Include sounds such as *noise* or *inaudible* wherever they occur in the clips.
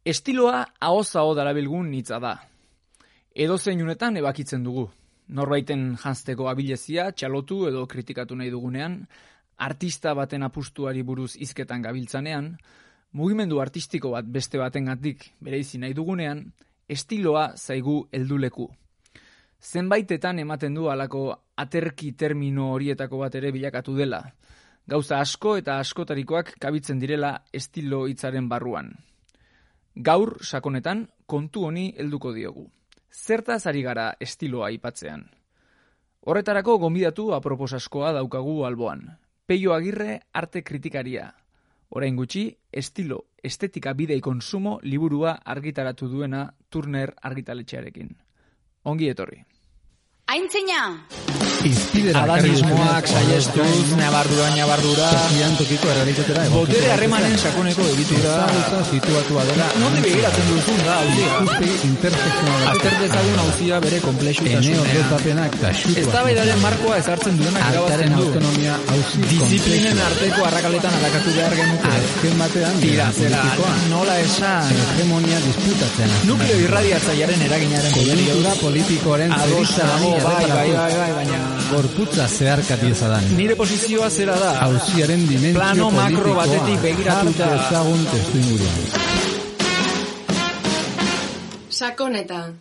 Estiloa ahoz-aho darabilgun hitza da. Edo zeinunetan ebakitzen dugu. Norbaiten janzteko abilezia, txalotu edo kritikatu nahi dugunean, artista baten apustuari buruz hizketan gabiltzanean, mugimendu artistiko bat beste batengatik bereizi nahi dugunean, estiloa zaigu helduleku. Zenbaitetan ematen du alako aterki termino horietako bat ere bilakatu dela. Gauza asko eta askotarikoak kabitzen direla estilo hitzaren barruan. Gaur sakonetan kontu honi helduko diogu. Zertaz ari gara estiloa aipatzean. Horretarako gonbidatu aproposaskoa daukagu alboan. Peio Agirre arte kritikaria. Orain gutxi, estilo, estetika bidei konsumo liburua argitaratu duena Turner argitaletxearekin. Ongi etorri. Aintzina! Izpidera Adanismoak saiestuz, nabardura, nabardura, Tokian tokiko errealitatera botere harremanen sakoneko egitura, Ezagutza situatua dela. Nonde begiratzen duzun da, hauzia. ikuspegi intersekzionala Azter dezagun hauzia bere Ene komplexutasunean. ordeztapenak eta xutuak Eztabaidaren markoa ezartzen duenak irabazten du. autonomia hauzi Disiplinen arteko arrakaletan arakatu behar genuke. Azken batean Tira, politikoa. nola esan, hegemonia disputatzen nukleo irradiatzaiaren eraginaren Konjunktura politikoaren Ados zeritza dago, bai, bai, bai, bai, baina Gorputza zeharkati ezadan. nire posizioa zera da. Hauziaren dimentsio Plano makro batetik begiratuta. jar dezagun testu inguruan. Sakoneta.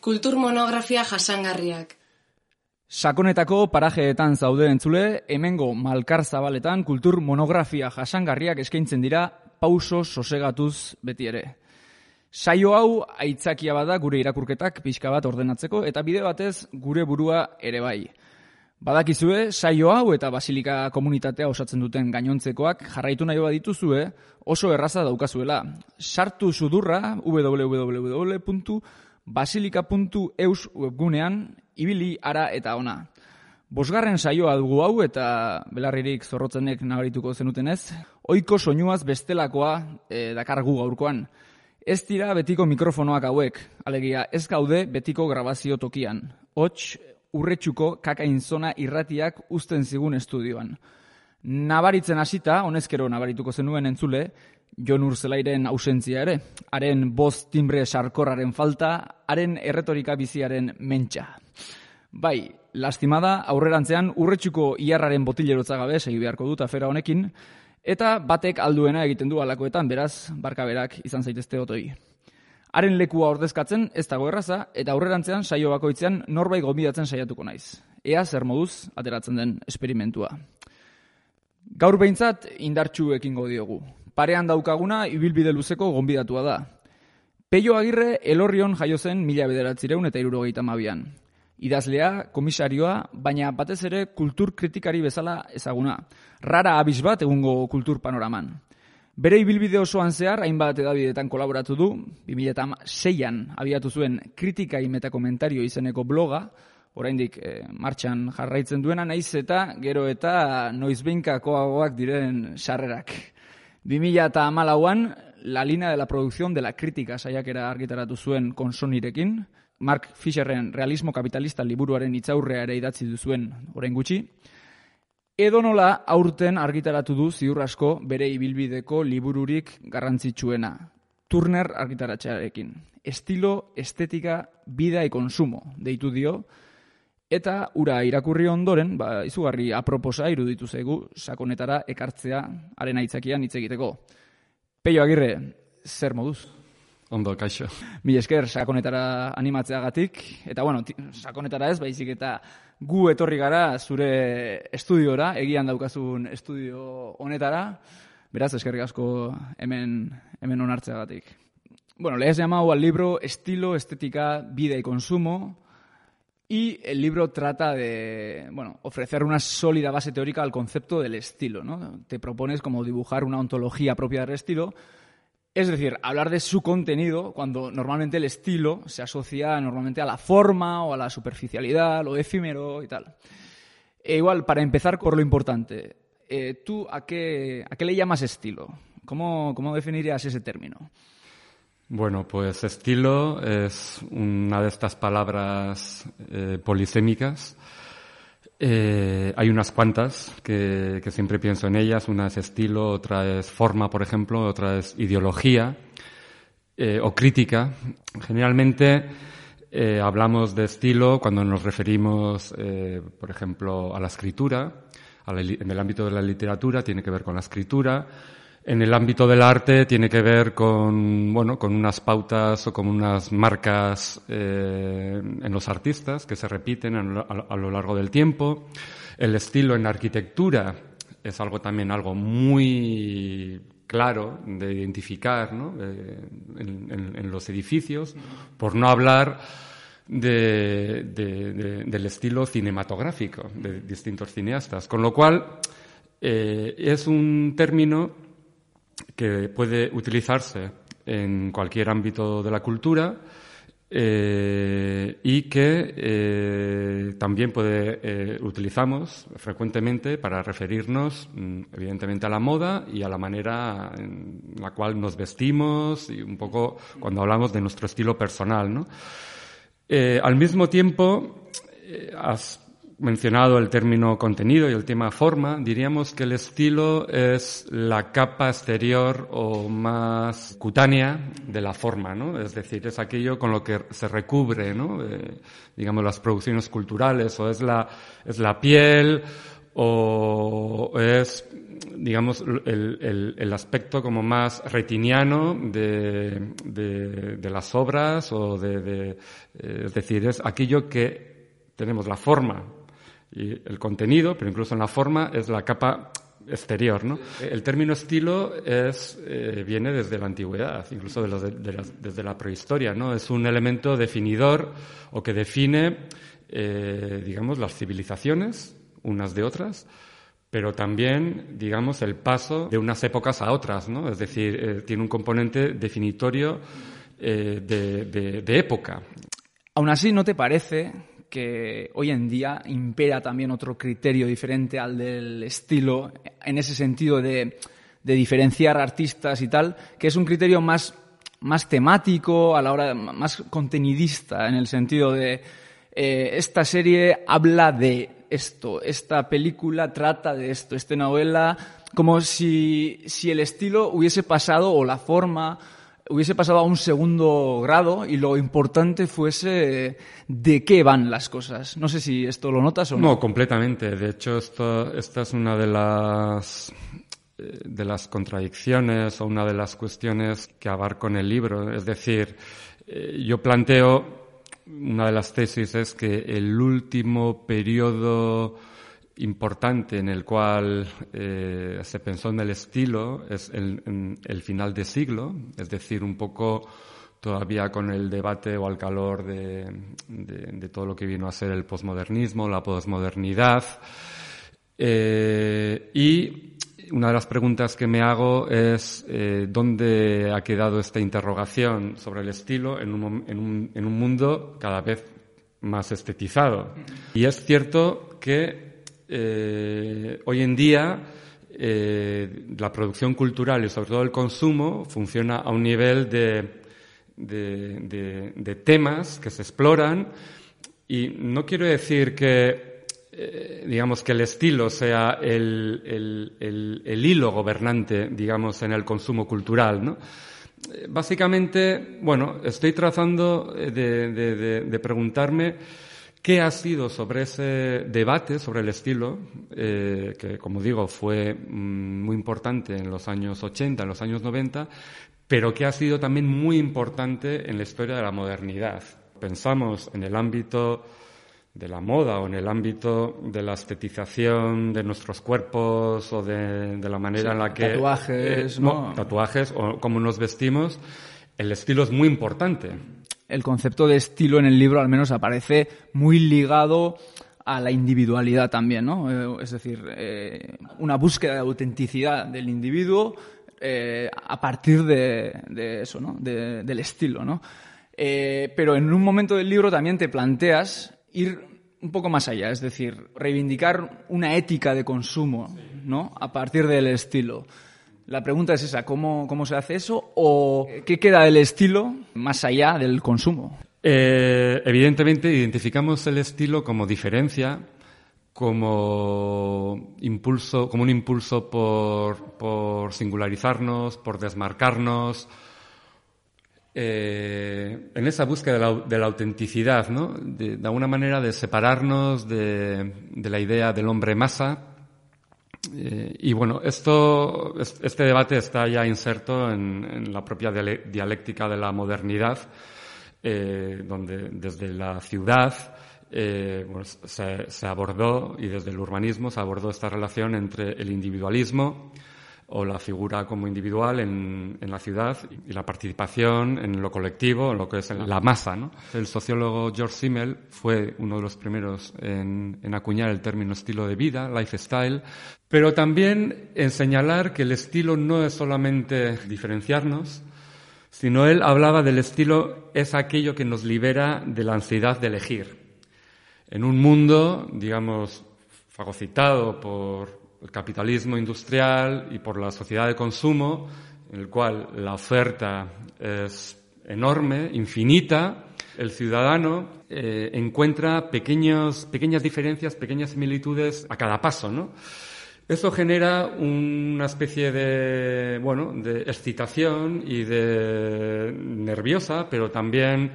Kultur monografia jasangarriak. Sakonetako parajeetan zaude entzule, hemengo malkar zabaletan kultur monografia jasangarriak eskaintzen dira pauso sosegatuz beti ere. Saio hau aitzakia bada gure irakurketak pixka bat ordenatzeko eta bide batez gure burua ere bai. Badakizue, saio hau eta basilika komunitatea osatzen duten gainontzekoak jarraitu nahi dituzue oso erraza daukazuela. Sartu sudurra www.basilika.eus webgunean ibili ara eta ona. Bosgarren saioa dugu hau eta belarririk zorrotzenek nabarituko zenutenez, ohiko soinuaz bestelakoa e, dakargu gaurkoan. Ez dira betiko mikrofonoak hauek, alegia ez gaude betiko grabazio tokian. Hots, urretxuko kakain zona irratiak uzten zigun estudioan. Nabaritzen hasita, honezkero nabarituko zenuen entzule, Jon Urzelairen ausentzia ere, haren boz timbre sarkorraren falta, haren erretorika biziaren mentxa. Bai, lastimada, aurrerantzean urretxuko iarraren botilerotza gabe segi beharko dut afera honekin, eta batek alduena egiten du alakoetan, beraz, barka berak izan zaitezte otoi. Haren lekua ordezkatzen ez dago erraza, eta aurrerantzean saio bakoitzean norbait gonbidatzen saiatuko naiz. Ea zer moduz ateratzen den esperimentua. Gaur behintzat indartxu ekingo diogu. Parean daukaguna ibilbide luzeko gonbidatua da. Peio Agirre elorrion jaio zen mila bederatzireun eta irurogeita mabian. Idazlea, komisarioa, baina batez ere kultur kritikari bezala ezaguna. Rara abis bat egungo kultur panoraman. Bere ibilbide osoan zehar, hainbat edabidetan kolaboratu du, 2006an abiatu zuen kritikai eta komentario izeneko bloga, oraindik eh, martxan jarraitzen duena naiz eta gero eta noizbeinkakoagoak diren sarrerak. 2008an, la línea de la producción de la crítica saiakera argitaratu zuen konsonirekin, Mark Fisherren realismo kapitalista liburuaren itzaurrea ere idatzi duzuen orain gutxi, edo nola aurten argitaratu du ziur asko bere ibilbideko libururik garrantzitsuena, Turner argitaratxearekin. Estilo, estetika, bida e konsumo, deitu dio, eta ura irakurri ondoren, ba, izugarri aproposa iruditu zaigu sakonetara ekartzea haren aitzakian hitz egiteko. Peio Agirre, zer moduz? Ondo, kaixo. Mi esker sakonetara animatzeagatik, eta bueno, sakonetara ez, baizik eta gu etorri gara zure estudiora, egian daukazun estudio honetara, beraz eskerrik asko hemen, hemen onartzeagatik. Bueno, le he llamado al libro Estilo, Estética, Vida y Consumo, y el libro trata de bueno, ofrecer una sólida base teórica al concepto del estilo. ¿no? Te propones como dibujar una ontología propia del estilo, es decir, hablar de su contenido cuando normalmente el estilo se asocia normalmente a la forma o a la superficialidad, lo efímero y tal. E igual, para empezar por lo importante, eh, ¿tú a qué, a qué le llamas estilo? ¿Cómo, ¿Cómo definirías ese término? Bueno, pues estilo es una de estas palabras eh, polisémicas. Eh, hay unas cuantas que, siempre pienso en ellas. Una es estilo, otra es forma, por ejemplo, otra es ideología. eh, o crítica. Generalmente eh, hablamos de estilo cuando nos referimos, por ejemplo, a la escritura. En el ámbito de la literatura tiene que ver con la escritura. En el ámbito del arte tiene que ver con, bueno, con unas pautas o con unas marcas eh, en los artistas que se repiten a lo- largo del tiempo. El estilo en arquitectura es algo también algo muy claro de identificar ¿no? Eh, en los edificios, por no hablar de- de- de- del estilo cinematográfico de distintos cineastas. Con lo cual, eh, es un término que puede utilizarse en cualquier ámbito de la cultura eh, y que eh, también puede, eh, utilizamos frecuentemente para referirnos, mm, evidentemente, a la moda y a la manera en la cual nos vestimos y un poco cuando hablamos de nuestro estilo personal, ¿no? Eh, al mismo tiempo, has mencionado el término contenido y el tema forma. Diríamos que el estilo es la capa exterior o más cutánea de la forma, ¿no? Es decir, es aquello con lo que se recubre, ¿no? Eh, digamos, las producciones culturales, o es la, es la piel, o es, digamos, el, el- el aspecto como más retiniano de, de- de las obras, o de, de, eh, es decir, es aquello que tenemos la forma y el contenido, pero incluso en la forma es la capa exterior, ¿no? El término estilo es, eh, viene desde la antigüedad, incluso de los de- de las- desde la prehistoria, ¿no? Es un elemento definidor o que define, eh, digamos, las civilizaciones unas de otras, pero también, digamos, el paso de unas épocas a otras, ¿no? Es decir, eh, tiene un componente definitorio eh, de, de- de época. Aún así, ¿no te parece que hoy en día impera también otro criterio diferente al del estilo, en ese sentido de, diferenciar artistas y tal, que es un criterio más, más temático, a la hora, más contenidista, en el sentido de eh, esta serie habla de esto, esta película trata de esto, esta novela, como si, si el estilo hubiese pasado o la forma hubiese pasado a un segundo grado y lo importante fuese de qué van las cosas. No sé si esto lo notas o no. No, completamente. De hecho, esto, esta es una de las eh, de las contradicciones o una de las cuestiones que abarco en el libro. Es decir, eh, yo planteo una de las tesis es que el último periodo importante en el cual eh, se pensó en el estilo es el, en el final de siglo, es decir, un poco todavía con el debate o al calor de, de- todo lo que vino a ser el posmodernismo, la posmodernidad. Eh, y una de las preguntas que me hago es eh, dónde ha quedado esta interrogación sobre el estilo en un, en un- en un mundo cada vez más estetizado. Y es cierto que eh, hoy en día eh, la producción cultural y sobre todo el consumo funciona a un nivel de, de- de- de temas que se exploran y no quiero decir que eh, digamos que el estilo sea el, el- el- hilo gobernante, digamos, en el consumo cultural, ¿no? Eh, Básicamente, bueno, estoy trazando eh, de- de preguntarme qué ha sido sobre ese debate sobre el estilo, eh, que como digo fue mm, muy importante en los años 80, en los años 90, pero que ha sido también muy importante en la historia de la modernidad. Pensamos en el ámbito de la moda o en el ámbito de la estetización de nuestros cuerpos o de, de la manera Sí, en la que... tatuajes, eh, ¿no? Tatuajes o cómo nos vestimos. El estilo es muy importante. El concepto de estilo en el libro al menos aparece muy ligado a la individualidad también, ¿no? Eh, es decir, eh, una búsqueda de autenticidad del individuo eh, a partir de, eso, ¿no? De- del estilo, ¿no? Pero en un momento del libro también te planteas ir un poco más allá, es decir, reivindicar una ética de consumo, ¿no? A partir del estilo. La pregunta es esa, ¿cómo, cómo se hace eso? ¿O qué queda del estilo más allá del consumo? Eh, evidentemente identificamos el estilo como diferencia, como impulso, como un impulso por, por singularizarnos, por desmarcarnos. eh, en esa búsqueda de la, autenticidad, ¿no? De, de alguna manera de separarnos de, de la idea del hombre masa. Eh, y bueno, esto, es- este debate está ya inserto en, la propia dialéctica de la modernidad, eh, donde desde la ciudad eh, pues, se abordó y desde el urbanismo se abordó esta relación entre el individualismo o la figura como individual en, en la ciudad y la participación en lo colectivo, en lo que es la masa. ¿no? El sociólogo George Simmel fue uno de los primeros en, en acuñar el término estilo de vida, lifestyle, pero también en señalar que el estilo no es solamente diferenciarnos, sino él hablaba del estilo es aquello que nos libera de la ansiedad de elegir. En un mundo, digamos, fagocitado por el capitalismo industrial y por la sociedad de consumo, en el cual la oferta es enorme, infinita, el ciudadano eh, encuentra pequeños, pequeñas diferencias, pequeñas similitudes a cada paso, ¿no? Eso genera una especie de, bueno, de excitación y de nerviosa, pero también,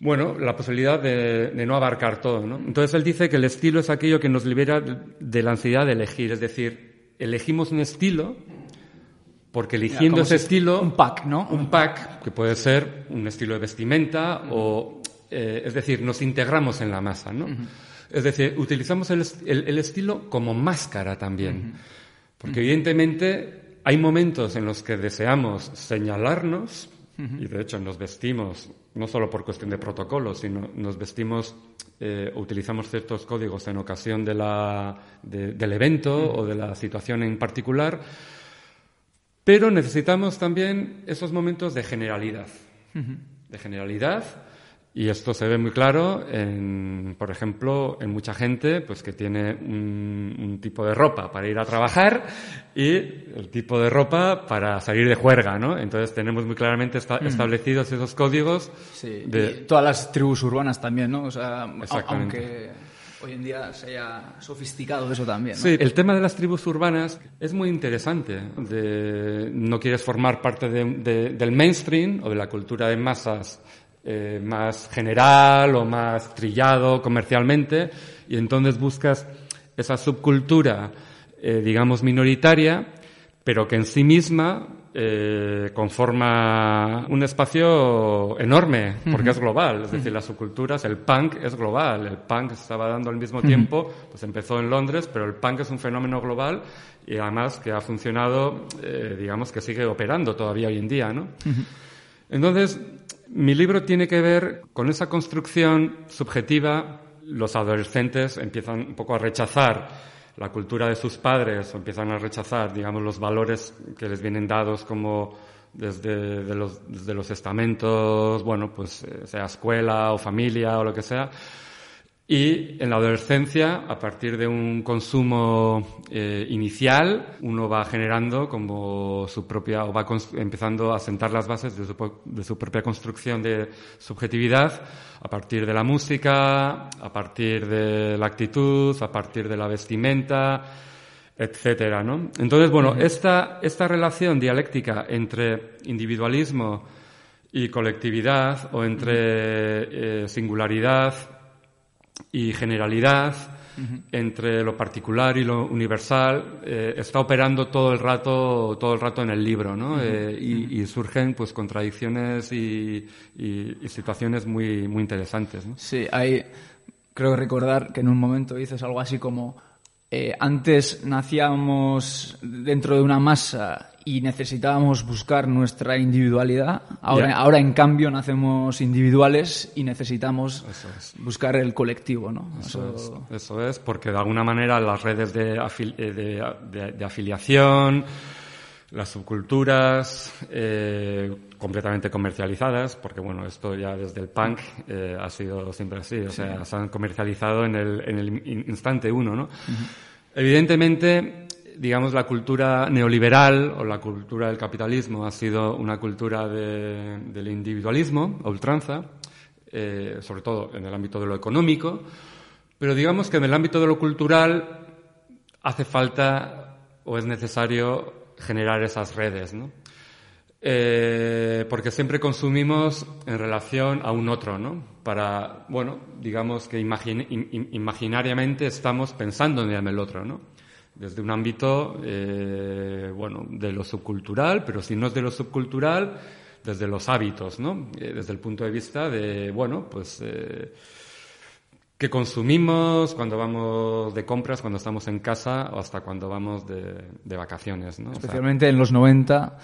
bueno, la posibilidad de, de no abarcar todo, ¿no? Entonces él dice que el estilo es aquello que nos libera de, la ansiedad de elegir, es decir, elegimos un estilo porque eligiendo ese si- estilo un pack, ¿no? un pack que puede ser un estilo de vestimenta o eh, es decir nos integramos en la masa no es decir utilizamos el- el estilo como máscara también. Porque evidentemente hay momentos en los que deseamos señalarnos y de hecho nos vestimos no solo por cuestión de protocolo sino nos vestimos eh, utilizamos ciertos códigos en ocasión de la, de- del evento o de la situación en particular pero necesitamos también esos momentos de generalidad. De generalidad. Y esto se ve muy claro en, por ejemplo, en mucha gente pues que tiene un, un tipo de ropa para ir a trabajar y el tipo de ropa para salir de juerga, ¿no? Entonces tenemos muy claramente esta- establecidos esos códigos Sí, de, y todas las tribus urbanas también, ¿no? O sea, aunque hoy en día se haya sofisticado eso también, ¿no? Sí, el tema de las tribus urbanas es muy interesante. De- no quieres formar parte de- del mainstream o de la cultura de masas eh, más general o más trillado comercialmente y entonces buscas esa subcultura, eh, digamos, minoritaria, pero que en sí misma eh, conforma un espacio enorme, porque es global. Es decir, las subculturas, el punk es global. El punk se estaba dando al mismo tiempo, pues empezó en Londres, pero el punk es un fenómeno global y además que ha funcionado, eh, digamos, que sigue operando todavía hoy en día, ¿no? Entonces, mi libro tiene que ver con esa construcción subjetiva. Los adolescentes empiezan un poco a rechazar la cultura de sus padres o empiezan a rechazar, digamos, los valores que les vienen dados como desde, de los, desde los estamentos, bueno, pues eh, sea escuela o familia o lo que sea. Y en la adolescencia, a partir de un consumo eh, inicial, uno va generando como su propia, o va empezando a sentar las bases de su, de su propia construcción de subjetividad, a partir de la música, a partir de la actitud, a partir de la vestimenta, etcétera, ¿no? Entonces, bueno, esta, esta relación dialéctica entre individualismo y colectividad, o entre eh, singularidad y generalidad entre lo particular y lo universal eh, está operando todo el rato todo el rato en el libro ¿no? Eh, y, y surgen pues contradicciones y, y- y situaciones muy muy interesantes ¿no? Sí, hay, creo recordar que en un momento dices algo así como, eh, antes nacíamos dentro de una masa y necesitábamos buscar nuestra individualidad, ahora, Ya. ahora en cambio nacemos individuales y necesitamos es. buscar el colectivo, ¿no? Eso Eso- es, eso es, porque de alguna manera las redes de, eh, de, de- de afiliación, las subculturas, eh, completamente comercializadas, porque bueno, esto ya desde el punk eh, ha sido siempre así, o sea, se han comercializado en el, en el in- instante uno, ¿no? Evidentemente, digamos, la cultura neoliberal o la cultura del capitalismo ha sido una cultura de- del individualismo a ultranza, eh, sobre todo en el ámbito de lo económico, pero digamos que en el ámbito de lo cultural hace falta o es necesario generar esas redes, ¿no? Eh, porque siempre consumimos en relación a un otro, ¿no? Para, bueno, digamos que imagin- im- im- imaginariamente estamos pensando en el otro, ¿no? Desde un ámbito, eh, bueno, de lo subcultural, pero si no es de lo subcultural, desde los hábitos, ¿no? Eh, desde el punto de vista de, bueno, pues, eh, que consumimos cuando vamos de compras, cuando estamos en casa o hasta cuando vamos de, vacaciones, ¿no? Especialmente en los 90,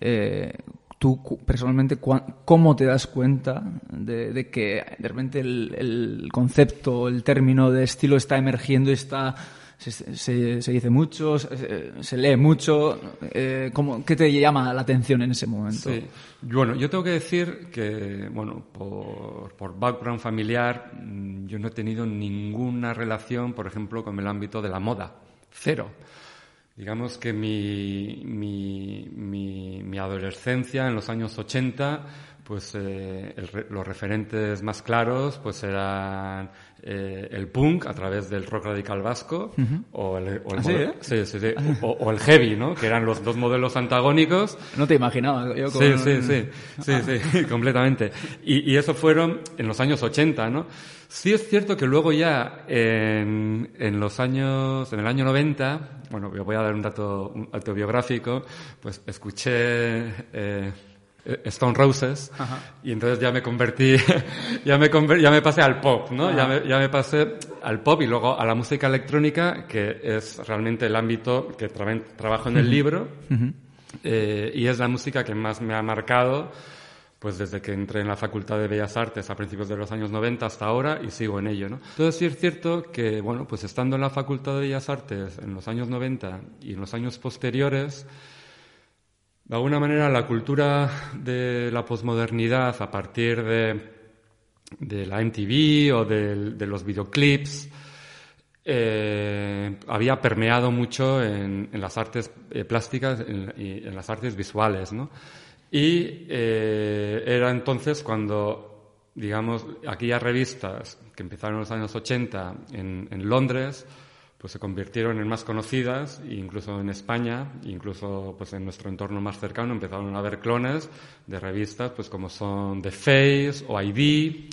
eh, tú personalmente, ¿cómo te das cuenta de, que de repente el concepto, el término de estilo está emergiendo y está... Se, se- se dice mucho, se, se lee mucho. eh, ¿cómo- ¿Qué te llama la atención en ese momento? Sí. Bueno, yo tengo que decir que, bueno, por, por background familiar, mm, yo no he tenido ninguna relación, por ejemplo, con el ámbito de la moda. Cero. Digamos que mi, mi, mi, mi adolescencia en los años 80, pues eh, el los referentes más claros pues eran eh, el punk a través del rock radical vasco o el, o el ¿Ah, sí, mode- eh? sí, sí, sí. O, o el heavy, ¿no? Que eran los dos modelos antagónicos No te imaginaba. Yo con- Sí, sí, sí, sí, sí, *laughs* completamente. Y, y eso fueron en los años 80, ¿no? Sí es cierto que luego ya en, en los años, en el año 90, bueno, yo voy a dar un dato autobiográfico, pues escuché eh, Stone Roses y entonces ya me convertí, *laughs* ya me conver- ya me pasé al pop, ¿no? Ya me, ya me pasé al pop y luego a la música electrónica, que es realmente el ámbito que tra- trabajo en el libro. Eh, y es la música que más me ha marcado, pues desde que entré en la Facultad de Bellas Artes a principios de los años 90 hasta ahora y sigo en ello, ¿no? Entonces sí es cierto que, bueno, pues estando en la Facultad de Bellas Artes en los años 90 y en los años posteriores, de alguna manera la cultura de la posmodernidad a partir de, de la MTV o de los videoclips, eh, había permeado mucho en, las artes eh, plásticas y en las artes visuales, ¿no? Y eh, era entonces cuando, digamos, aquellas revistas que empezaron en los años 80 en, en Londres, pues se convirtieron en más conocidas, incluso en España, incluso pues en nuestro entorno más cercano empezaron a haber clones de revistas, pues como son The Face o ID,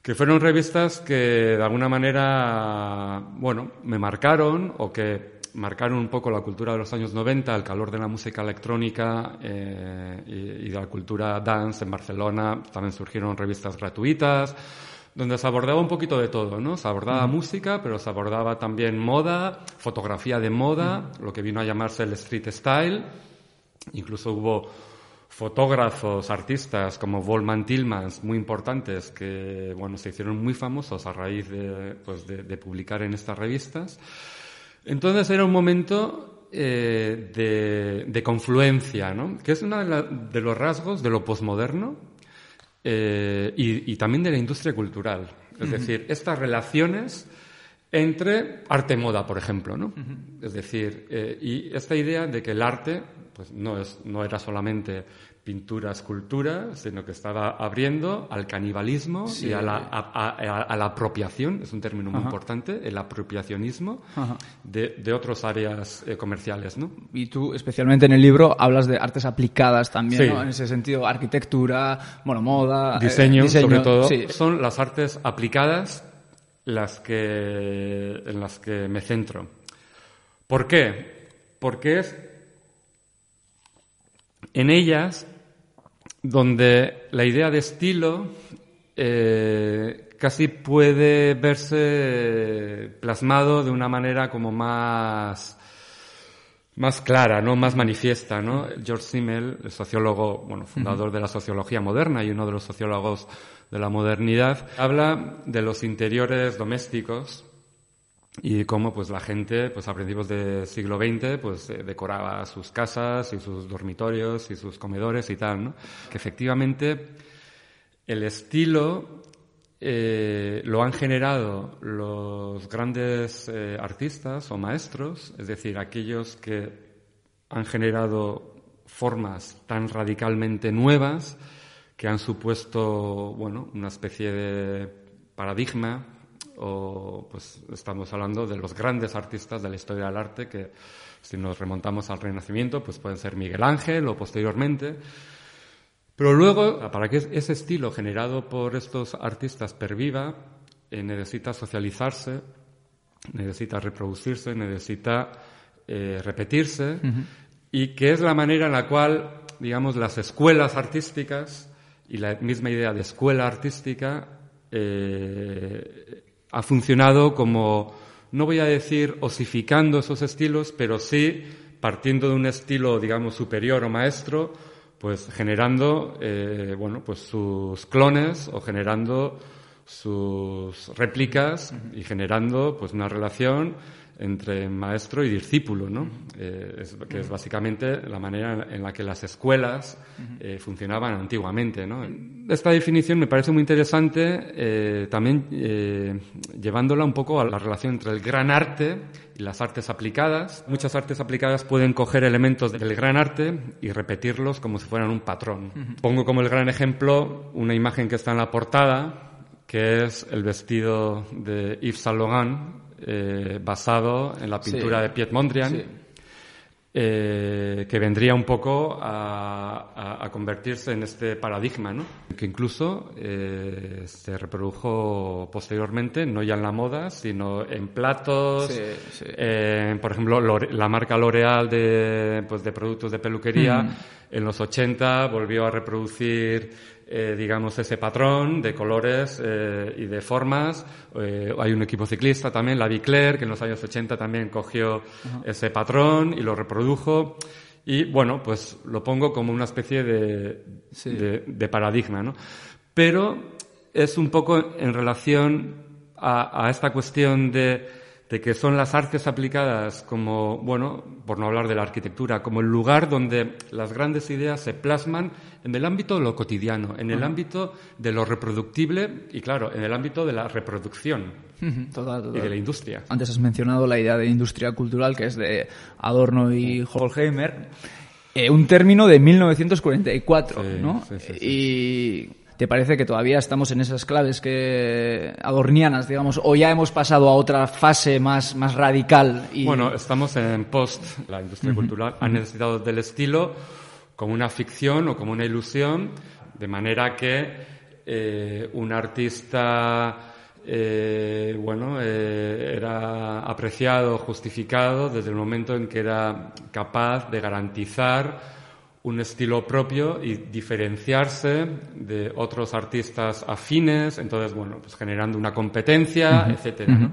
que fueron revistas que de alguna manera, bueno, me marcaron o que marcaron un poco la cultura de los años 90, el calor de la música electrónica eh, y, y de la cultura dance en Barcelona. También surgieron revistas gratuitas donde se abordaba un poquito de todo, ¿no? Se abordaba música, pero se abordaba también moda, fotografía de moda, lo que vino a llamarse el street style. Incluso hubo fotógrafos, artistas como Volman Tillmans, muy importantes, que bueno, se hicieron muy famosos a raíz de, pues, de, de publicar en estas revistas. Entonces era un momento eh, de, de confluencia, ¿no? que es uno de, de los rasgos de lo posmoderno eh, y, y también de la industria cultural. Es decir, estas relaciones entre arte moda, por ejemplo, ¿no? Es decir, eh, y esta idea de que el arte pues no, es, no era solamente pintura, escultura, sino que estaba abriendo al canibalismo y a la, a- a- a la apropiación, es un término muy importante, el apropiacionismo Ajá. de, de otras áreas eh, comerciales, ¿no? Y tú, especialmente en el libro, hablas de artes aplicadas también, Sí. ¿no? En ese sentido, arquitectura, bueno, moda... eh, diseño, sobre todo, sí. son las artes aplicadas las que, en las que me centro. ¿Por qué? Porque es en ellas donde la idea de estilo eh, casi puede verse plasmado de una manera como más más clara, ¿no? Más manifiesta, ¿no? George Simmel, el sociólogo, bueno, fundador de la sociología moderna y uno de los sociólogos de la modernidad, habla de los interiores domésticos y cómo pues la gente pues a principios del siglo XX pues eh, decoraba sus casas y sus dormitorios y sus comedores y tal, ¿no? Que efectivamente el estilo eh, lo han generado los grandes eh, artistas o maestros, es decir, aquellos que han generado formas tan radicalmente nuevas que han supuesto, bueno, una especie de paradigma o pues estamos hablando de los grandes artistas de la historia del arte que si nos remontamos al Renacimiento pues pueden ser Miguel Ángel o posteriormente. Pero luego, para que ese estilo generado por estos artistas perviva, eh, necesita socializarse, necesita reproducirse, necesita eh, repetirse, y que es la manera en la cual, digamos, las escuelas artísticas y la misma idea de escuela artística eh, ha funcionado como, no voy a decir osificando esos estilos, pero sí partiendo de un estilo, digamos, superior o maestro, pues generando, eh, bueno, pues sus clones o generando sus réplicas y generando, pues, una relación entre maestro y discípulo, ¿no? Eh, que es básicamente la manera en la que las escuelas eh, funcionaban antiguamente. ¿no? Esta definición me parece muy interesante eh, también llevándola un poco a la relación entre el gran arte y las artes aplicadas. Muchas artes aplicadas pueden coger elementos del gran arte y repetirlos como si fueran un patrón. Pongo como el gran ejemplo una imagen que está en la portada, que es el vestido de Yves Saint Laurent eh, basado en la pintura de Piet Mondrian, eh, que vendría un poco a, convertirse en este paradigma, ¿no? que incluso eh, se reprodujo posteriormente, no ya en la moda, sino en platos, por ejemplo, la marca L'Oreal de, pues, de productos de peluquería, mm. en los 80 volvió a reproducir eh, digamos, ese patrón de colores eh, y de formas. Eh, hay un equipo ciclista también, la Vicler, que en los años 80 también cogió ese patrón y lo reprodujo. Y bueno, pues lo pongo como una especie de, de, paradigma, ¿no? Pero es un poco en relación a, a esta cuestión de de que son las artes aplicadas como, bueno, por no hablar de la arquitectura, como el lugar donde las grandes ideas se plasman en el ámbito de lo cotidiano, en el ámbito de lo reproductible y, claro, en el ámbito de la reproducción y de la industria. Antes has mencionado la idea de industria cultural, que es de Adorno y Holheimer. Eh, un término de 1944, ¿no? y ¿Te parece que todavía estamos en esas claves que adornianas, digamos, o ya hemos pasado a otra fase más, más radical? Y... Bueno, estamos en post. La industria cultural ha necesitado del estilo como una ficción o como una ilusión, de manera que eh, un artista eh, bueno, eh, era apreciado, justificado desde el momento en que era capaz de garantizar un estilo propio y diferenciarse de otros artistas afines, entonces, bueno, pues generando una competencia, etcétera,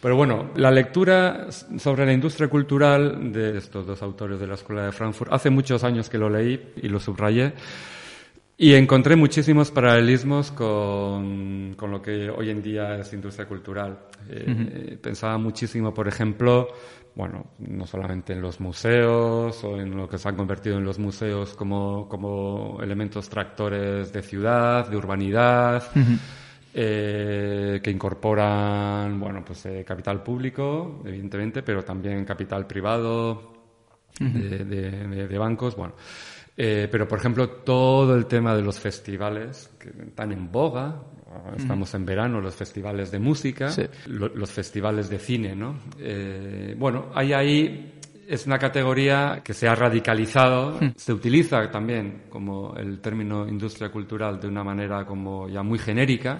Pero bueno, la lectura sobre la industria cultural de estos dos autores de la Escuela de Frankfurt, hace muchos años que lo leí y lo subrayé, y encontré muchísimos paralelismos con, con lo que hoy en día es industria cultural. Eh, pensaba muchísimo, por ejemplo, bueno, no solamente en los museos o en lo que se han convertido en los museos como, como elementos tractores de ciudad, de urbanidad, eh, que incorporan, bueno, pues eh, capital público, evidentemente, pero también capital privado de, de, bancos, bueno. Eh, pero, por ejemplo, todo el tema de los festivales que están en boga, estamos en verano, los festivales de música, los festivales de cine, ¿no? Eh, bueno, hay ahí es una categoría que se ha radicalizado, se utiliza también como el término industria cultural de una manera como ya muy genérica,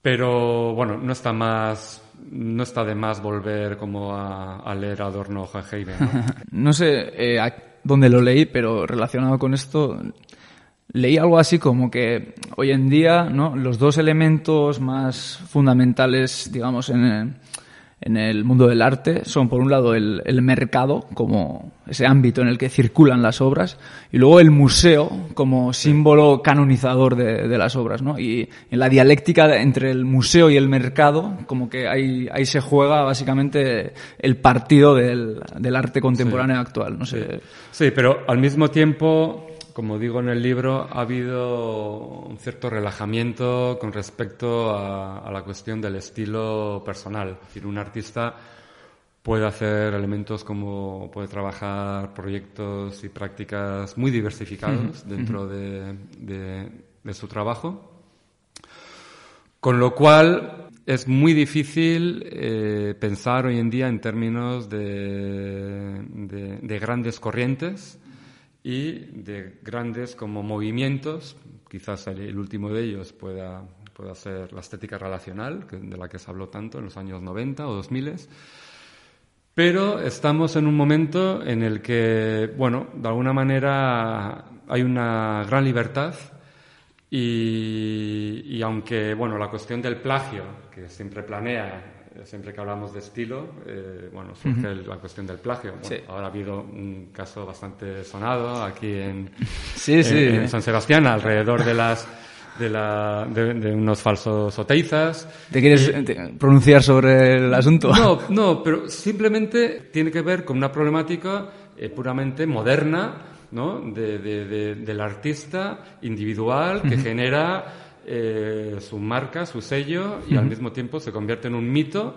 pero bueno, no está más no está de más volver como a, leer Adorno o Heine, ¿no? *laughs* no sé eh, dónde lo leí, pero relacionado con esto, leí algo así como que hoy en día ¿no? los dos elementos más fundamentales, digamos, en, en el mundo del arte son, por un lado, el, el, mercado, como ese ámbito en el que circulan las obras, y luego el museo como símbolo canonizador de, de las obras. ¿no? Y en la dialéctica entre el museo y el mercado, como que ahí, ahí se juega básicamente el partido del, del arte contemporáneo actual. No sé. sí, pero al mismo tiempo como digo en el libro, ha habido un cierto relajamiento con respecto a, la cuestión del estilo personal. Es decir, un artista puede hacer elementos como puede trabajar proyectos y prácticas muy diversificados dentro de, su trabajo. Con lo cual, es muy difícil eh, pensar hoy en día en términos de grandes corrientes y de grandes como movimientos. Quizás el, último de ellos pueda, pueda ser la estética relacional, de la que se habló tanto en los años 90 o 2000. Pero estamos en un momento en el que, bueno, de alguna manera hay una gran libertad y, y aunque, bueno, la cuestión del plagio, que siempre planea, siempre que hablamos de estilo, eh, bueno, surge la cuestión del plagio. Bueno, Sí. Ahora ha habido un caso bastante sonado aquí en, Sí, sí. en- San Sebastián, alrededor de las de, la, de, de unos falsos oteizas. ¿Te quieres eh, pronunciar sobre el asunto? No, no, pero simplemente tiene que ver con una problemática eh, puramente moderna, ¿no? De- del artista individual que genera eh, su marca, su sello y al mismo tiempo se convierte en un mito.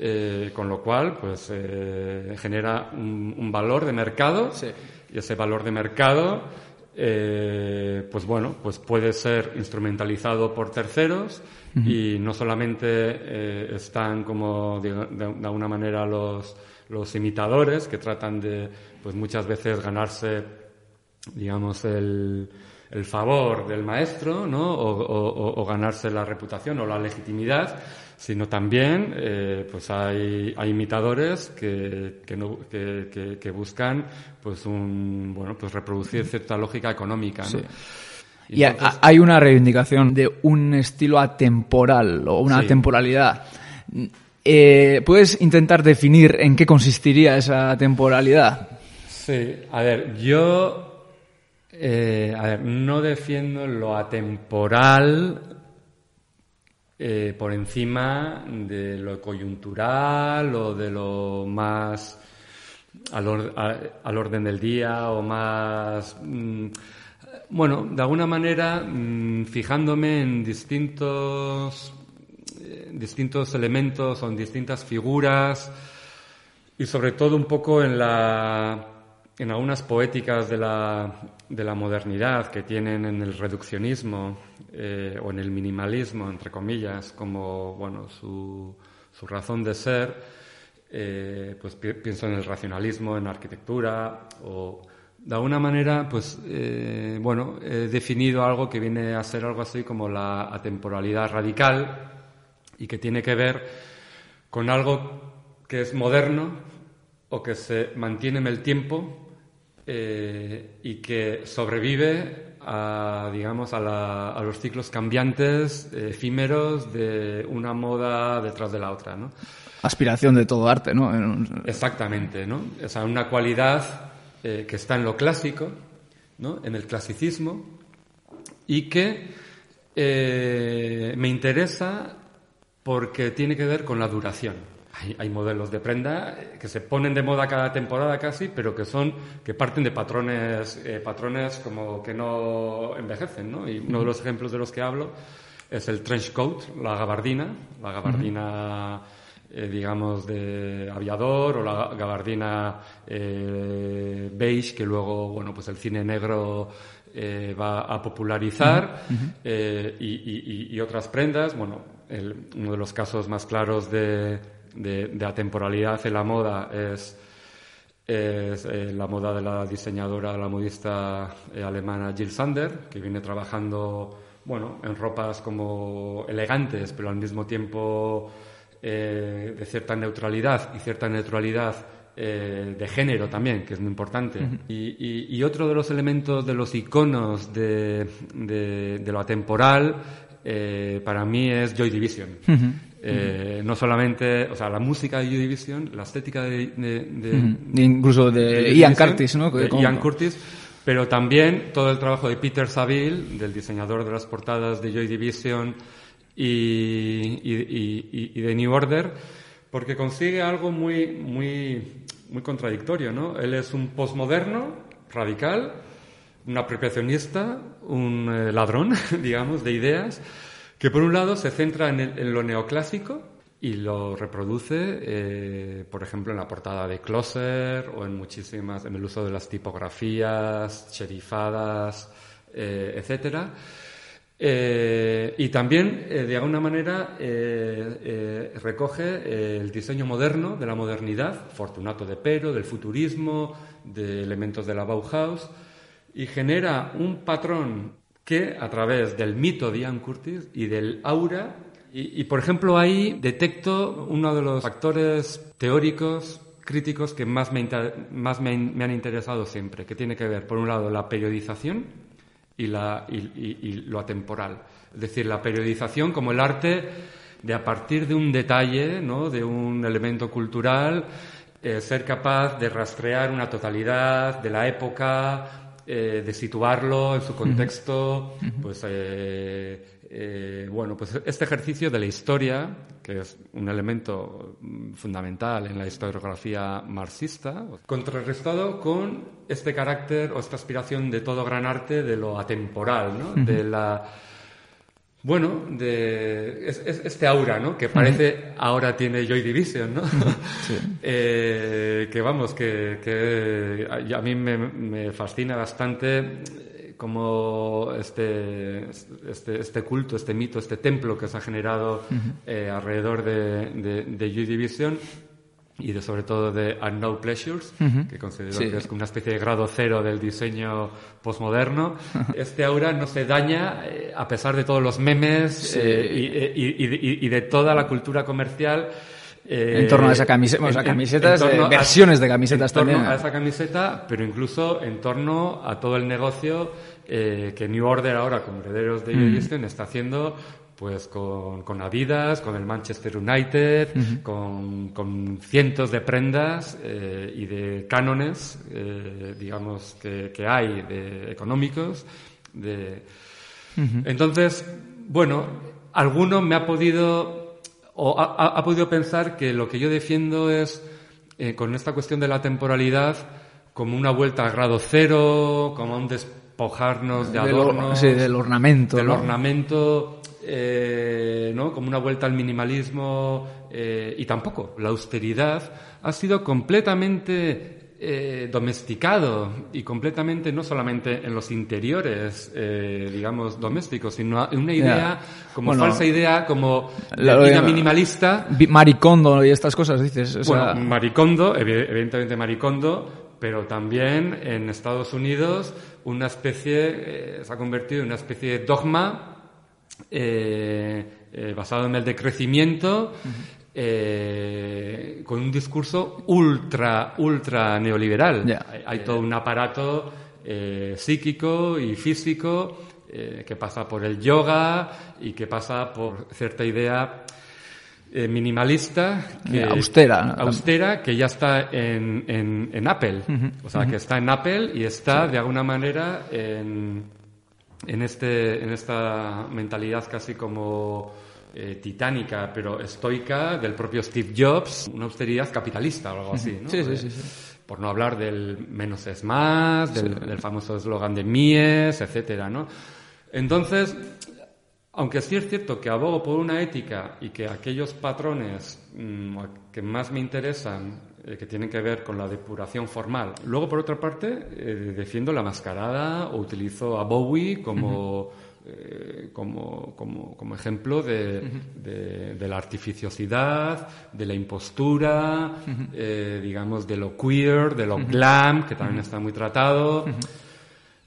eh, con lo cual, pues eh, genera un, un valor de mercado Sí. y ese valor de mercado, pues bueno, pues puede ser instrumentalizado por terceros y no solamente están como de, de- de alguna manera los, los imitadores que tratan de, pues muchas veces ganarse, digamos, el, el favor del maestro, ¿no? O, o- o- o ganarse la reputación o la legitimidad, sino también, eh, pues hay, hay imitadores que, que, no- que- que- que buscan, pues un, bueno, pues reproducir cierta lógica económica, ¿no? Sí. Y entonces- hay una reivindicación de un estilo atemporal o una Sí. temporalidad. Eh, ¿Puedes intentar definir en qué consistiría esa temporalidad? Sí, a ver, yo, eh, a ver, no defiendo lo atemporal eh, por encima de lo coyuntural o de lo más al, al orden del día o más, mm, bueno, de alguna manera mm, fijándome en distintos, eh, distintos elementos o en distintas figuras y sobre todo un poco en la en algunas poéticas de la, de la modernidad que tienen en el reduccionismo eh, o en el minimalismo, entre comillas, como bueno su, su razón de ser, eh, pues pi- pienso en el racionalismo, en arquitectura o de alguna manera, pues eh, bueno, he definido algo que viene a ser algo así como la atemporalidad radical y que tiene que ver con algo que es moderno o que se mantiene en el tiempo eh, y que sobrevive a, digamos, a, la- a los ciclos cambiantes, eh, efímeros de una moda detrás de la otra, ¿no? Aspiración de todo arte, ¿no? En- Exactamente, ¿no? O sea, una cualidad eh, que está en lo clásico, ¿no? En el clasicismo y que eh, me interesa porque tiene que ver con la duración. Hay, hay modelos de prenda eh, que se ponen de moda cada temporada casi, pero que son que parten de patrones eh, patrones como que no envejecen, ¿no? Y uno de los ejemplos de los que hablo es el trench coat, la gabardina, la gabardina eh, digamos de aviador o la gabardina eh, beige que luego bueno pues el cine negro eh, va a popularizar eh, y- y otras prendas. Bueno el- uno de los casos más claros de, de, de atemporalidad en la moda es es eh, la moda de la diseñadora, la modista eh, alemana Jill Sander, que viene trabajando, bueno, en ropas como elegantes, pero al mismo tiempo eh, de cierta neutralidad y cierta neutralidad eh, de género también, que es muy importante. y, y- y otro de los elementos de los iconos de, de- de lo atemporal, eh, para mí es Joy Division. Eh, no solamente, o sea, la música de Joy Division, la estética de, de- de- Incluso de de Ian Curtis, ¿no? De Ian Curtis, pero también todo el trabajo de Peter Saville, del diseñador de las portadas de Joy Division y, y- y- y- de New Order, porque consigue algo muy, muy, muy contradictorio, ¿no? Él es un postmoderno radical, un apropiacionista, un eh, ladrón, *laughs* digamos, de ideas, que por un lado se centra en, el- en lo neoclásico y lo reproduce, eh, por ejemplo, en la portada de Closer o en muchísimas, en el uso de las tipografías, cherifadas, eh, etcétera. Eh, y también, eh, de alguna manera, eh, eh, recoge eh, el diseño moderno de la modernidad, Fortunato de Pero, del futurismo, de elementos de la Bauhaus, y genera un patrón que, a través del mito de Ian Curtis y del aura, y, y, por ejemplo ahí detecto uno de los factores teóricos críticos que más, me, más me, me han interesado siempre, que tiene que ver, por un lado, la periodización y, la, y, y- y lo atemporal. Es decir, la periodización como el arte de a partir de un detalle, ¿no? de un elemento cultural, eh, ser capaz de rastrear una totalidad de la época, eh, de situarlo en su contexto, pues eh, eh, bueno, pues este ejercicio de la historia, que es un elemento fundamental en la historiografía marxista, contrarrestado con este carácter o esta aspiración de todo gran arte de lo atemporal, ¿no? De la bueno, de es- es- este aura, ¿no? Que parece ahora tiene Joy Division, ¿no? *laughs* Eh, que vamos, que, que a mí me, me fascina bastante eh, como este, este, este culto, este mito, este templo que se ha generado eh, alrededor de, de, de Joy Division y de sobre todo de Unknown Pleasures, que considero Sí. que es una especie de grado cero del diseño postmoderno. Este aura no se daña eh, a pesar de todos los memes eh, y, y- y- y- y de toda la cultura comercial. eh, En torno a esa camiseta, o sea, camisetas, eh, versiones de camisetas en torno también. a esa camiseta, pero incluso en torno a todo el negocio eh, que New Order ahora, como herederos de Mm. Houston, está haciendo pues con, con Adidas, con el Manchester United, con, con cientos de prendas eh, y de cánones, eh, digamos, que, que hay de económicos. De... Entonces, bueno, alguno me ha podido o ha, ha- podido pensar que lo que yo defiendo es, eh, con esta cuestión de la temporalidad, como una vuelta al grado cero, como un despojarnos de Del or- adornos, sí, del ornamento, del ¿no? ornamento, eh, ¿no? Como una vuelta al minimalismo eh, y tampoco la austeridad ha sido completamente eh, domesticado y completamente no solamente en los interiores, eh, digamos, domésticos, sino una idea, como Bueno, falsa idea, como de la- vida minimalista. Maricondo y estas cosas, dices. o sea, Bueno, Maricondo, evi- evidentemente Maricondo, pero también en Estados Unidos una especie, eh, se ha convertido en una especie de dogma eh, eh, basado en el decrecimiento, eh, con un discurso ultra, ultra neoliberal. Hay, hay todo un aparato eh, psíquico y físico eh, que pasa por el yoga y que pasa por cierta idea minimalista, que, austera, austera, que ya está en, en, en Apple. O sea, que está en Apple y está de alguna manera en, en, este, en esta mentalidad casi como eh, titánica, pero estoica del propio Steve Jobs, una austeridad capitalista o algo así. ¿no? Sí, sí, sí, sí. Por no hablar del menos es más, del, del famoso eslogan de Mies, etcétera, ¿no? Entonces, aunque sí es cierto que abogo por una ética y que aquellos patrones mm, que más me interesan, eh, que tienen que ver con la depuración formal, luego por otra parte eh, defiendo la mascarada o utilizo a Bowie como, eh, como, como, como ejemplo de, de- de la artificiosidad, de la impostura, eh, digamos, de lo queer, de lo glam, que también está muy tratado.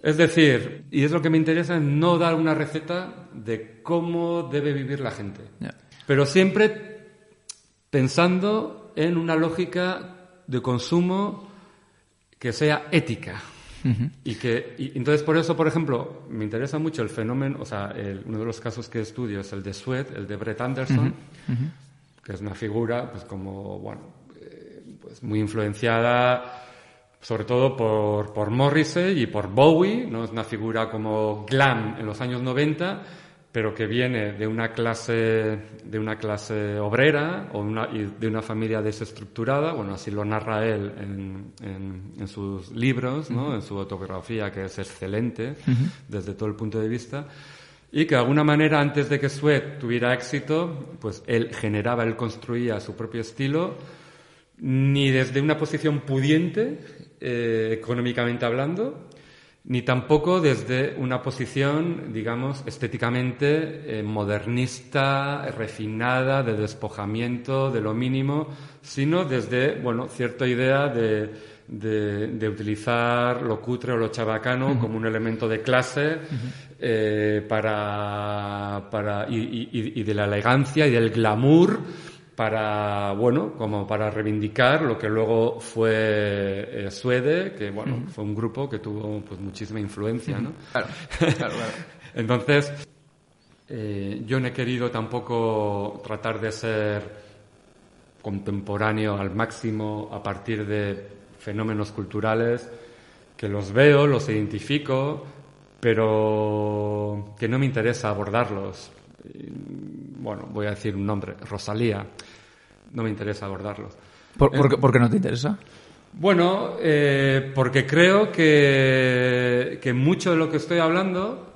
Es decir, y es lo que me interesa, es no dar una receta de cómo debe vivir la gente. Pero siempre pensando en una lógica de consumo que sea ética. Y que, y entonces por eso, por ejemplo, me interesa mucho el fenómeno, o sea, el- uno de los casos que estudio es el de Sweat, el de Brett Anderson, que es una figura, pues como, bueno, eh, pues muy influenciada sobre todo por, por Morrissey y por Bowie, ¿no? Es una figura como glam en los años 90, pero que viene de una clase, de una clase obrera o una, y de una familia desestructurada, bueno, así lo narra él en, en- en sus libros, ¿no? En su autobiografía, que es excelente desde todo el punto de vista. Y que de alguna manera, antes de que Sweat tuviera éxito, pues él generaba, él construía su propio estilo, ni desde una posición pudiente, eh, económicamente hablando, ni tampoco desde una posición, digamos, estéticamente eh, modernista, refinada, de despojamiento de lo mínimo, sino desde, bueno, cierta idea de, de, de utilizar lo cutre o lo chabacano como un elemento de clase eh, para, para y, y- y de la elegancia y del glamour para bueno como para reivindicar lo que luego fue eh, Suede que bueno fue un grupo que tuvo pues muchísima influencia ¿no? Claro, claro, claro. *laughs* Entonces, eh, yo no he querido tampoco tratar de ser contemporáneo al máximo a partir de fenómenos culturales que los veo, los identifico, pero que no me interesa abordarlos. Bueno, voy a decir un nombre, Rosalía. No me interesa abordarlos. ¿Por, por qué, por qué no te interesa? Bueno, eh, porque creo que, que mucho de lo que estoy hablando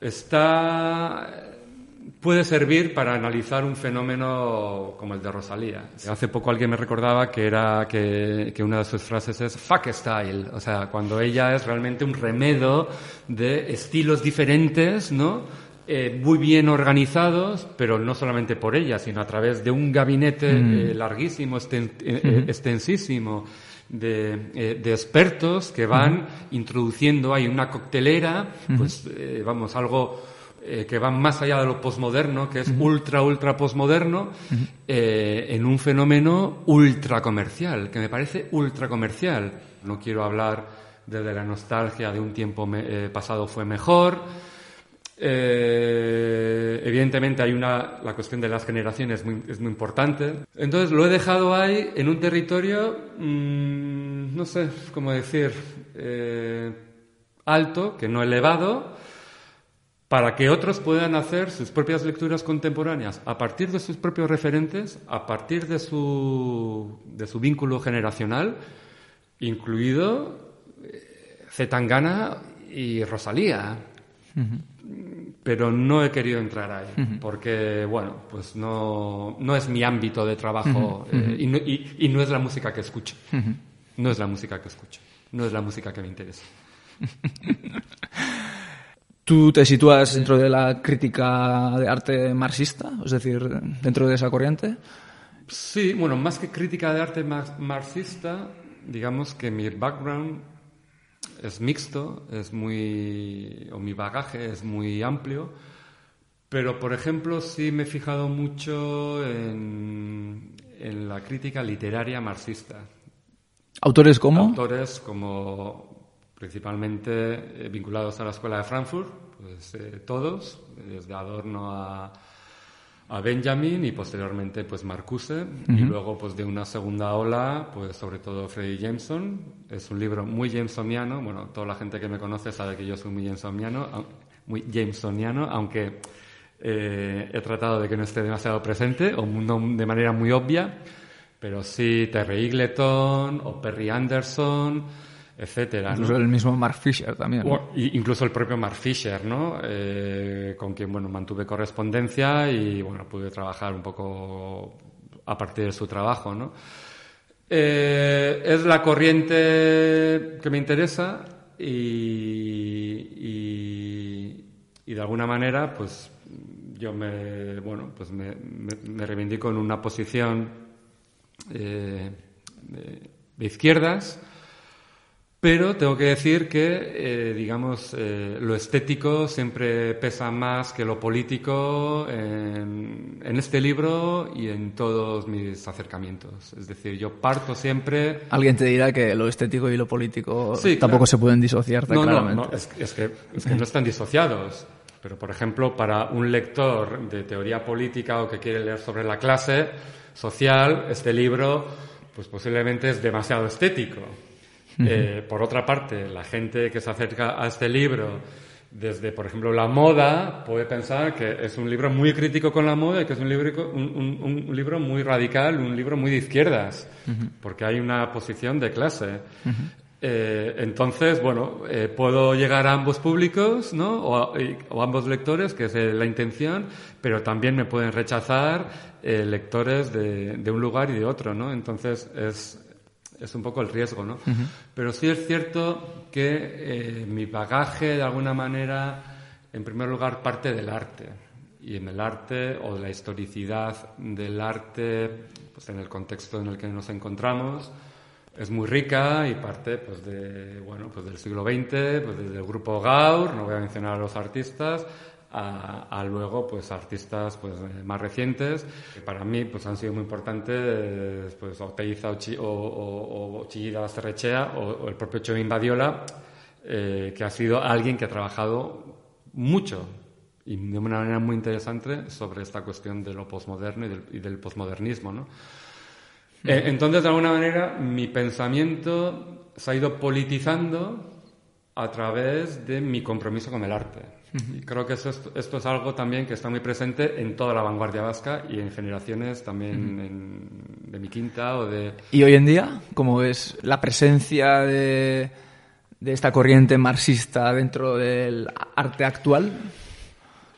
está puede servir para analizar un fenómeno como el de Rosalía. Hace poco alguien me recordaba que era que, que una de sus frases es fuck style, o sea, cuando ella es realmente un remedo de estilos diferentes, ¿no? Eh, muy bien organizados, pero no solamente por ella, sino a través de un gabinete eh, larguísimo, eh, extensísimo de, de expertos que van introduciendo ahí una coctelera, pues vamos, algo eh, que va más allá de lo posmoderno, que es ultra, ultra posmoderno, eh, en un fenómeno ultra comercial, que me parece ultra comercial. No quiero hablar desde la nostalgia de un tiempo me- eh, pasado fue mejor, eh, evidentemente hay una la cuestión de las generaciones muy- es muy importante. Entonces lo he dejado ahí en un territorio, mm, no sé cómo decir, eh, alto, que no elevado, para que otros puedan hacer sus propias lecturas contemporáneas a partir de sus propios referentes, a partir de su, de su vínculo generacional, incluido eh, Zetangana y Rosalía pero no he querido entrar ahí porque bueno pues no, no es mi ámbito de trabajo eh, y, no, y- y no es la música que escucho. No es la música que escucho no es la música que me interesa. *laughs* ¿Tú te sitúas dentro de la crítica de arte marxista? Es decir, dentro de esa corriente. sí bueno más que crítica de arte mar- marxista digamos que mi background es mixto es muy o mi bagaje es muy amplio pero por ejemplo sí me he fijado mucho en, en la crítica literaria marxista ¿Autores como? autores como principalmente eh, vinculados a la escuela de Frankfurt, pues eh, todos, desde Adorno a, a Benjamin y posteriormente pues Marcuse y luego pues de una segunda ola pues sobre todo Freddy Jameson. Es un libro muy Jamesoniano. Bueno toda la gente que me conoce sabe que yo soy muy Jamesoniano muy Jamesoniano aunque eh, he tratado de que no esté demasiado presente o no de manera muy obvia. Pero sí Terry Eagleton o Perry Anderson etcétera ¿no? Incluso el mismo Mark Fisher también. O- incluso el propio Mark Fisher, ¿no? Eh, con quien bueno mantuve correspondencia y bueno pude trabajar un poco a partir de su trabajo, ¿no? Eh, es la corriente que me interesa y, y, y de alguna manera pues yo me bueno pues me, me- me reivindico en una posición eh, de- de izquierdas pero tengo que decir que, eh, digamos, eh, lo estético siempre pesa más que lo político en, en este libro y en todos mis acercamientos. Es decir, yo parto siempre... Alguien te dirá que lo estético y lo político Sí, tampoco claro. se pueden disociar tan No, no, claramente. no, es, es que, es que no están disociados. Pero, por ejemplo, para un lector de teoría política o que quiere leer sobre la clase social, este libro, pues posiblemente es demasiado estético. Eh, por otra parte, la gente que se acerca a este libro desde, por ejemplo, la moda, puede pensar que es un libro muy crítico con la moda y que es un libro, un, un- un libro muy radical, un libro muy de izquierdas, porque hay una posición de clase. Eh, entonces, bueno, eh, puedo llegar a ambos públicos, ¿no? O o ambos lectores, que es eh, la intención, pero también me pueden rechazar eh, lectores de, de un lugar y de otro, ¿no? Entonces, es, es un poco el riesgo, ¿no? Pero sí es cierto que eh, mi bagaje, de alguna manera, en primer lugar, parte del arte. Y en el arte, o de la historicidad del arte, pues en el contexto en el que nos encontramos, es muy rica y parte pues de bueno pues del siglo XX pues desde el grupo Gaur no voy a mencionar a los artistas a, luego pues artistas pues eh, más recientes que para mí pues han sido muy importantes pues Oteiza o, Chi, o, o, o Chillida Basterrechea o, el propio Chomín Badiola eh, que ha sido alguien que ha trabajado mucho y de una manera muy interesante sobre esta cuestión de lo posmoderno y del, y del posmodernismo ¿no? Eh, entonces, de alguna manera, mi pensamiento se ha ido politizando a través de mi compromiso con el arte. Y creo que esto, esto, es algo también que está muy presente en toda la vanguardia vasca y en generaciones también de mi quinta o de... ¿Y hoy en día cómo es la presencia de, de esta corriente marxista dentro del arte actual?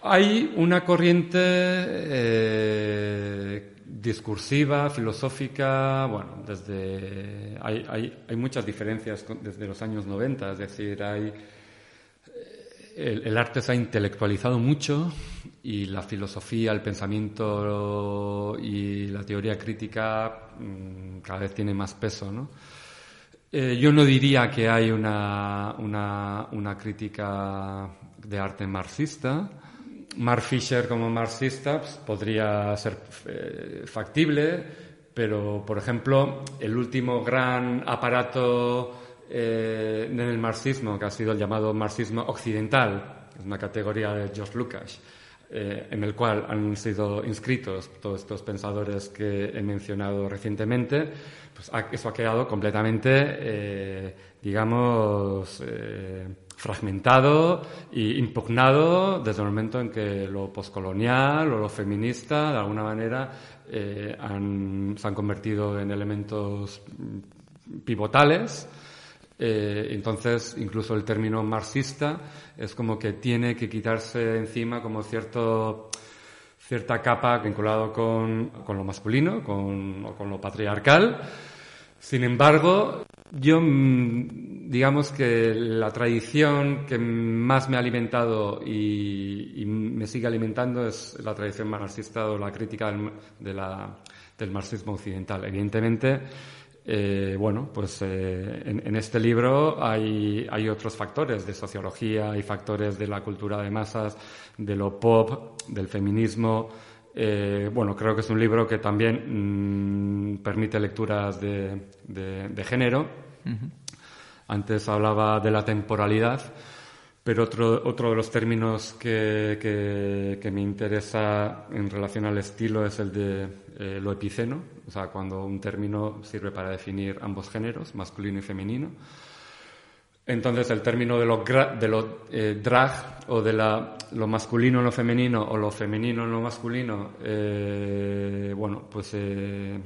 Hay una corriente eh, discursiva, filosófica, bueno, desde hay, hay, hay, muchas diferencias desde los años 90, es decir, hay el, arte se ha intelectualizado mucho y la filosofía, el pensamiento y la teoría crítica mm, cada vez tiene más peso, ¿no? Eh, yo no diría que hay una, una, una crítica de arte marxista, Mark Fisher como marxista pues, podría ser eh, factible, pero, por ejemplo, el último gran aparato eh, en el marxismo, que ha sido el llamado marxismo occidental, es una categoría de George Lucas, eh, en el cual han sido inscritos todos estos pensadores que he mencionado recientemente, pues eso ha quedado completamente, digamos, fragmentado e impugnado desde el momento en que lo poscolonial o lo feminista, de alguna manera, eh, se han convertido en elementos pivotales. Eh, entonces, incluso el término marxista es como que tiene que quitarse encima como cierto, cierta capa vinculado con, con lo masculino, con, con lo patriarcal. Sin embargo, yo, mm, digamos que la tradición que más me ha alimentado y, me sigue alimentando es la tradición marxista o la crítica del, de la, del marxismo occidental. Evidentemente, eh, bueno, pues eh, en, en, este libro hay, hay otros factores de sociología, hay factores de la cultura de masas, de lo pop, del feminismo, eh, bueno, creo que es un libro que también mm, permite lecturas de, de, género. Antes hablaba de la temporalidad, pero otro, otro de los términos que, que, me interesa en relación al estilo es el de eh, lo epiceno, o sea, cuando un término sirve para definir ambos géneros, masculino y femenino. Entonces el término de lo, de lo eh, drag o de la, lo masculino en lo femenino o lo femenino en lo masculino, eh, bueno, pues eh,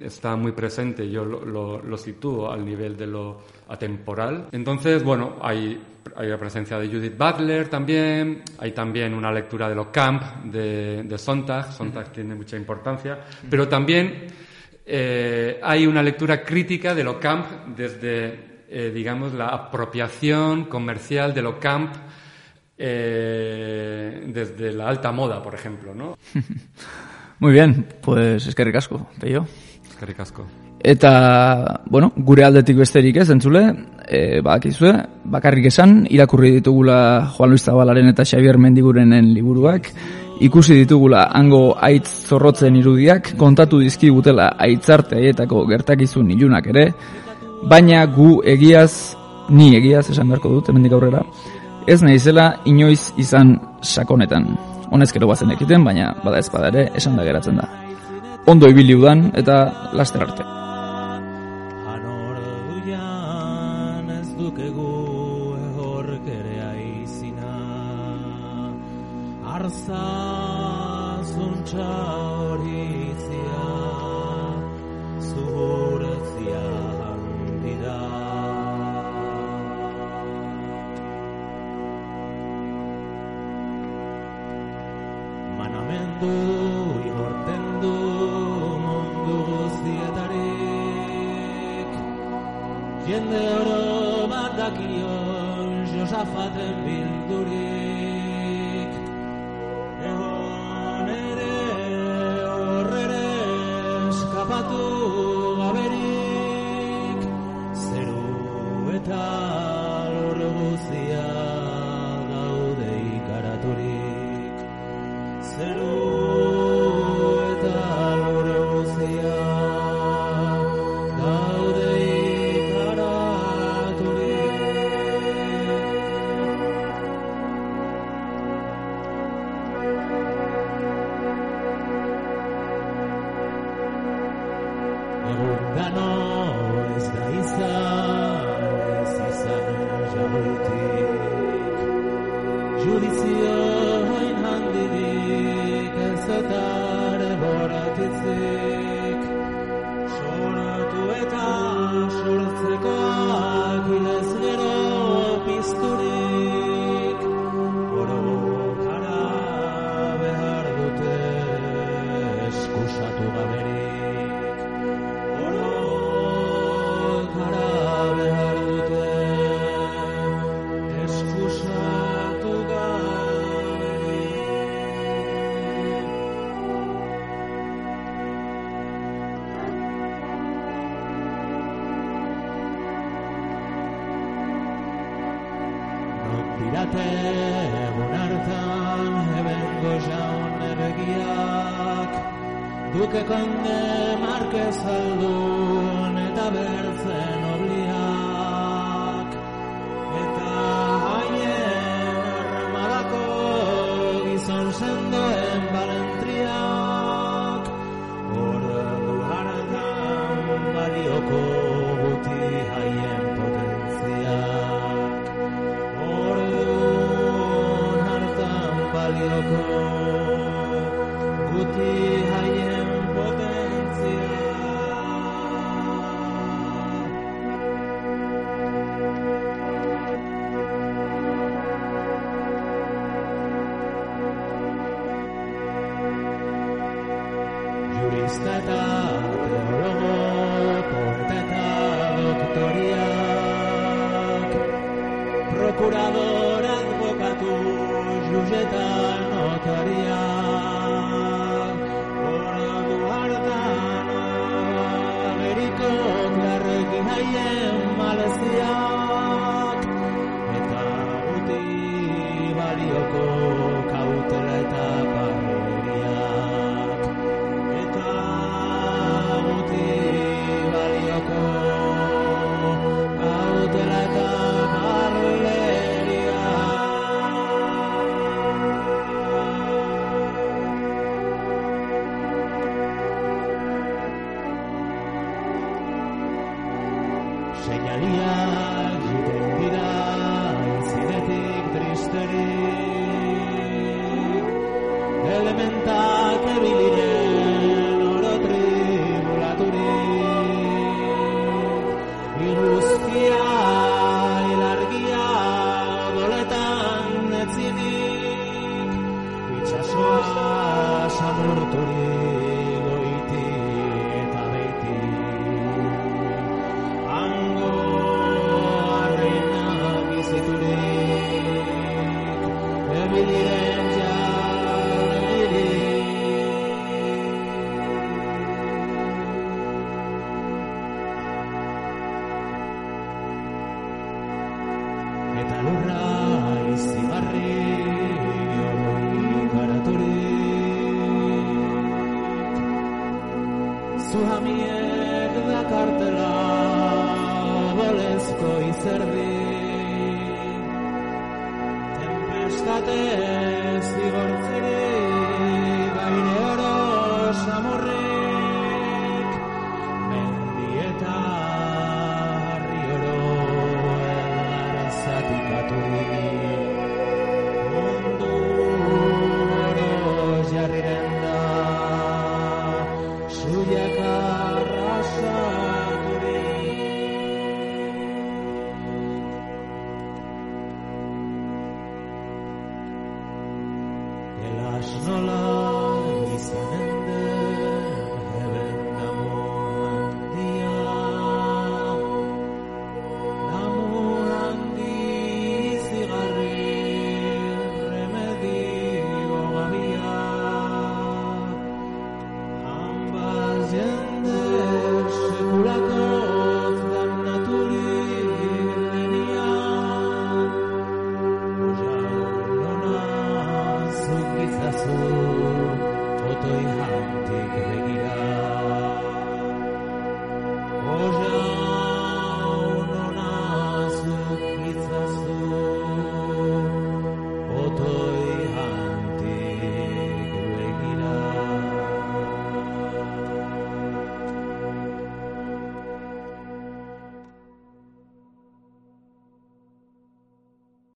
está muy presente. Yo lo, lo, lo, sitúo al nivel de lo atemporal. Entonces, bueno, hay, hay la presencia de Judith Butler también, hay también una lectura de lo camp de, de Sontag. Sontag tiene mucha importancia, pero también hay una lectura crítica de lo camp desde eh, digamos, la apropiación comercial de lo camp eh, desde la alta moda, por ejemplo, ¿no? *laughs* Muy bien, pues es que ricasco, peio. Que ricasco. Eta, bueno, gure aldetik besterik ez, entzule, e, bakizue, bakarrik esan, irakurri ditugula Juan Luis Zabalaren eta Xavier Mendigurenen liburuak, ikusi ditugula hango aitz zorrotzen irudiak, kontatu dizkigutela aitzarte aietako gertakizun ilunak ere, baina gu egiaz, ni egiaz esan beharko dut, hemendik aurrera, ez naizela inoiz izan sakonetan. Honezkero bazen ekiten, baina bada ez ere esan da geratzen da. Ondo ibili udan eta laster arte. manamendu, Father will do it. Malaysia. Zerbait. Tempestate ez